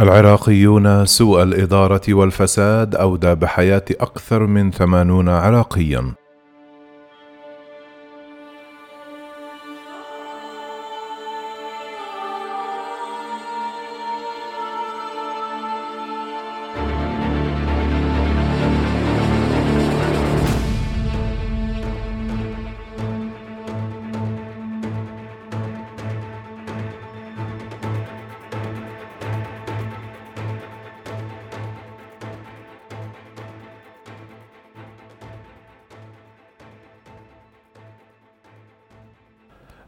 العراقيون سوء الإدارة والفساد أودى بحياة أكثر من ثمانون عراقيا.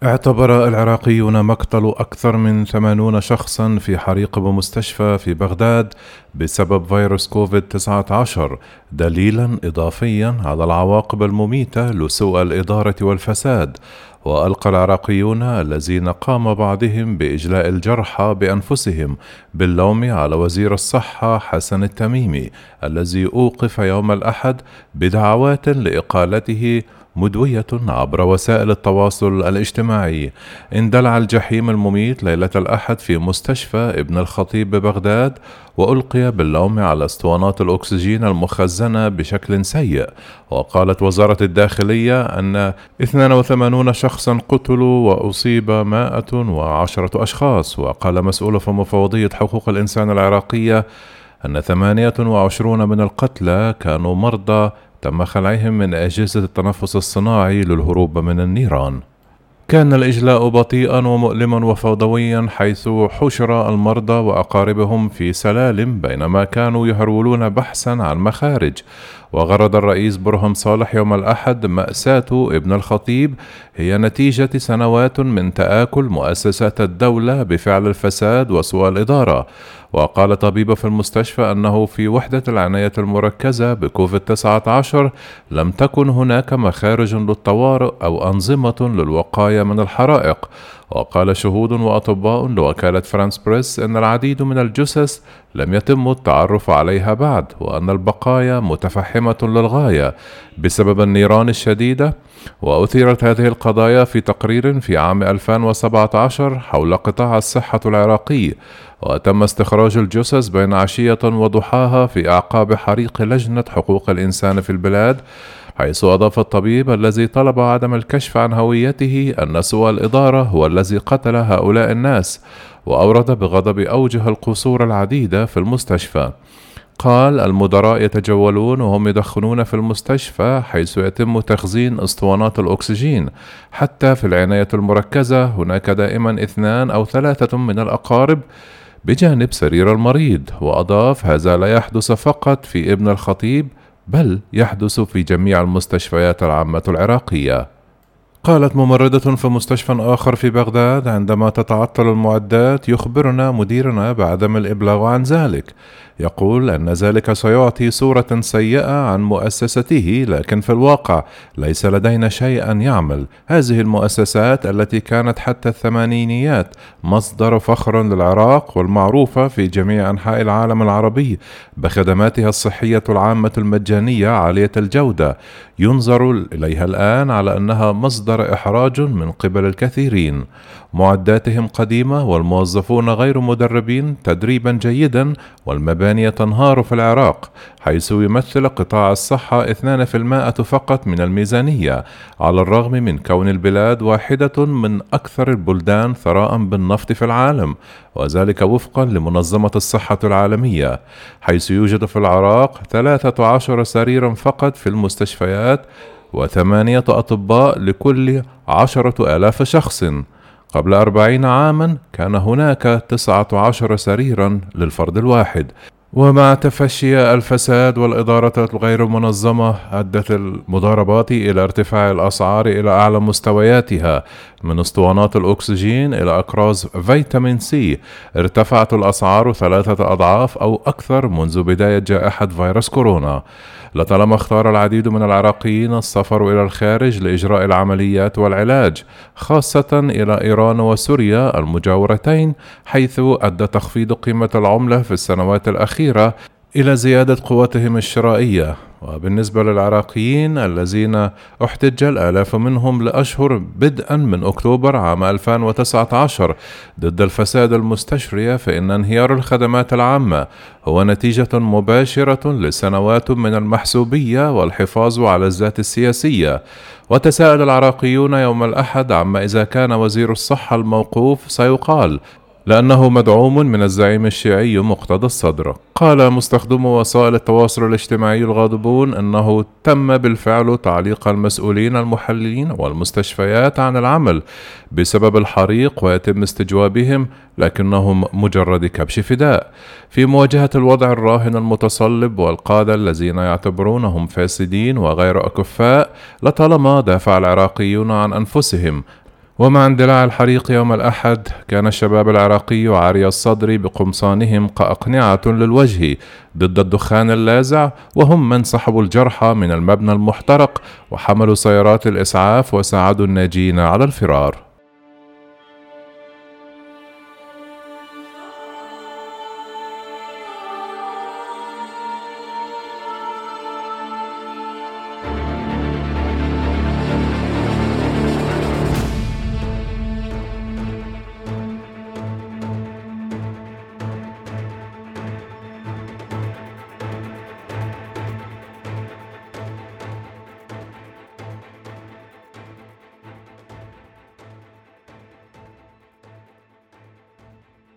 اعتبر العراقيون مقتل أكثر من ثمانون شخصا في حريق بمستشفى في بغداد بسبب فيروس كوفيد 19 دليلا إضافيا على العواقب المميتة لسوء الإدارة والفساد. وألقى العراقيون الذين قام بعضهم بإجلاء الجرحى بأنفسهم باللوم على وزير الصحة حسن التميمي الذي أوقف يوم الأحد بدعوات لإقالته مدوية عبر وسائل التواصل الاجتماعي. اندلع الجحيم المميت ليلة الأحد في مستشفى ابن الخطيب ببغداد وألقي باللوم على اسطوانات الأكسجين المخزنة بشكل سيء. وقالت وزارة الداخلية أن 82 شخصا قتلوا وأصيب 110 أشخاص. وقال مسؤول في مفوضية حقوق الإنسان العراقية أن 28 من القتلى كانوا مرضى تم خلعهم من أجهزة التنفس الصناعي للهروب من النيران. كان الإجلاء بطيئا ومؤلما وفوضويا حيث حشر المرضى وأقاربهم في سلالم بينما كانوا يهرولون بحثا عن مخارج. وغرد الرئيس برهم صالح يوم الأحد مأساة ابن الخطيب هي نتيجة سنوات من تآكل مؤسسات الدولة بفعل الفساد وسوء الإدارة. وقال طبيب في المستشفى أنه في وحدة العناية المركزة بكوفيد 19 لم تكن هناك مخارج للطوارئ أو أنظمة للوقاية من الحرائق. وقال شهود وأطباء لوكالة فرانس بريس أن العديد من الجثث لم يتم التعرف عليها بعد وأن البقايا متفحمة للغاية بسبب النيران الشديدة وأثيرت هذه القضايا في تقرير في عام 2017 حول قطاع الصحة العراقي. وتم استخراج الجثث بين عشية وضحاها في أعقاب حريق لجنة حقوق الإنسان في البلاد. حيث أضاف الطبيب الذي طلب عدم الكشف عن هويته أن سوء الإدارة هو الذي قتل هؤلاء الناس وأورد بغضب أوجه القصور العديدة في المستشفى. قال المدراء يتجولون وهم يدخنون في المستشفى حيث يتم تخزين اسطوانات الأكسجين. حتى في العناية المركزة هناك دائما اثنان أو ثلاثة من الأقارب بجانب سرير المريض وأضاف هذا لا يحدث فقط في ابن الخطيب بل يحدث في جميع المستشفيات العامة العراقية. قالت ممرضة في مستشفى آخر في بغداد عندما تتعطل المعدات يخبرنا مديرنا بعدم الإبلاغ عن ذلك. يقول أن ذلك سيعطي صورة سيئة عن مؤسسته لكن في الواقع ليس لدينا شيء أن يعمل. هذه المؤسسات التي كانت حتى الثمانينيات مصدر فخر للعراق والمعروفة في جميع أنحاء العالم العربي بخدماتها الصحية العامة المجانية عالية الجودة. ينظر إليها الآن على أنها مصدر إحراج من قبل الكثيرين. معداتهم قديمة والموظفون غير مدربين تدريبا جيدا والمباني تنهار في العراق حيث يمثل قطاع الصحة 2% فقط من الميزانية على الرغم من كون البلاد واحدة من أكثر البلدان ثراء بالنفط في العالم وذلك وفقا لمنظمة الصحة العالمية حيث يوجد في العراق 13 سريرا فقط في المستشفيات وثمانية أطباء لكل عشرة آلاف شخص. قبل أربعين عاما كان هناك تسعة عشر سريرا للفرد الواحد. ومع تفشي الفساد والإدارة الغير منظمة أدت المضاربات إلى ارتفاع الأسعار إلى أعلى مستوياتها. من أسطوانات الأكسجين إلى أقراص فيتامين سي ارتفعت الأسعار ثلاثة أضعاف أو أكثر منذ بداية جائحة فيروس كورونا. لطالما اختار العديد من العراقيين السفر إلى الخارج لإجراء العمليات والعلاج خاصة إلى إيران وسوريا المجاورتين حيث أدى تخفيض قيمة العملة في السنوات الأخيرة إلى زيادة قوتهم الشرائية. وبالنسبة للعراقيين الذين احتج الآلاف منهم لأشهر بدءا من أكتوبر عام 2019 ضد الفساد المستشري فإن انهيار الخدمات العامة هو نتيجة مباشرة لسنوات من المحسوبية والحفاظ على الذات السياسية. وتساءل العراقيون يوم الأحد عما إذا كان وزير الصحة الموقوف سيقال لأنه مدعوم من الزعيم الشيعي مقتدى الصدر. قال مستخدمو وسائل التواصل الاجتماعي الغاضبون أنه تم بالفعل تعليق المسؤولين المحللين والمستشفيات عن العمل بسبب الحريق ويتم استجوابهم لكنهم مجرد كبش فداء. في مواجهة الوضع الراهن المتصلب والقادة الذين يعتبرونهم فاسدين وغير أكفاء لطالما دافع العراقيون عن أنفسهم ومع اندلاع الحريق يوم الأحد كان الشباب العراقي عاري الصدر بقمصانهم كأقنعة للوجه ضد الدخان اللاذع وهم من سحبوا الجرحى من المبنى المحترق وحملوا سيارات الإسعاف وساعدوا الناجين على الفرار.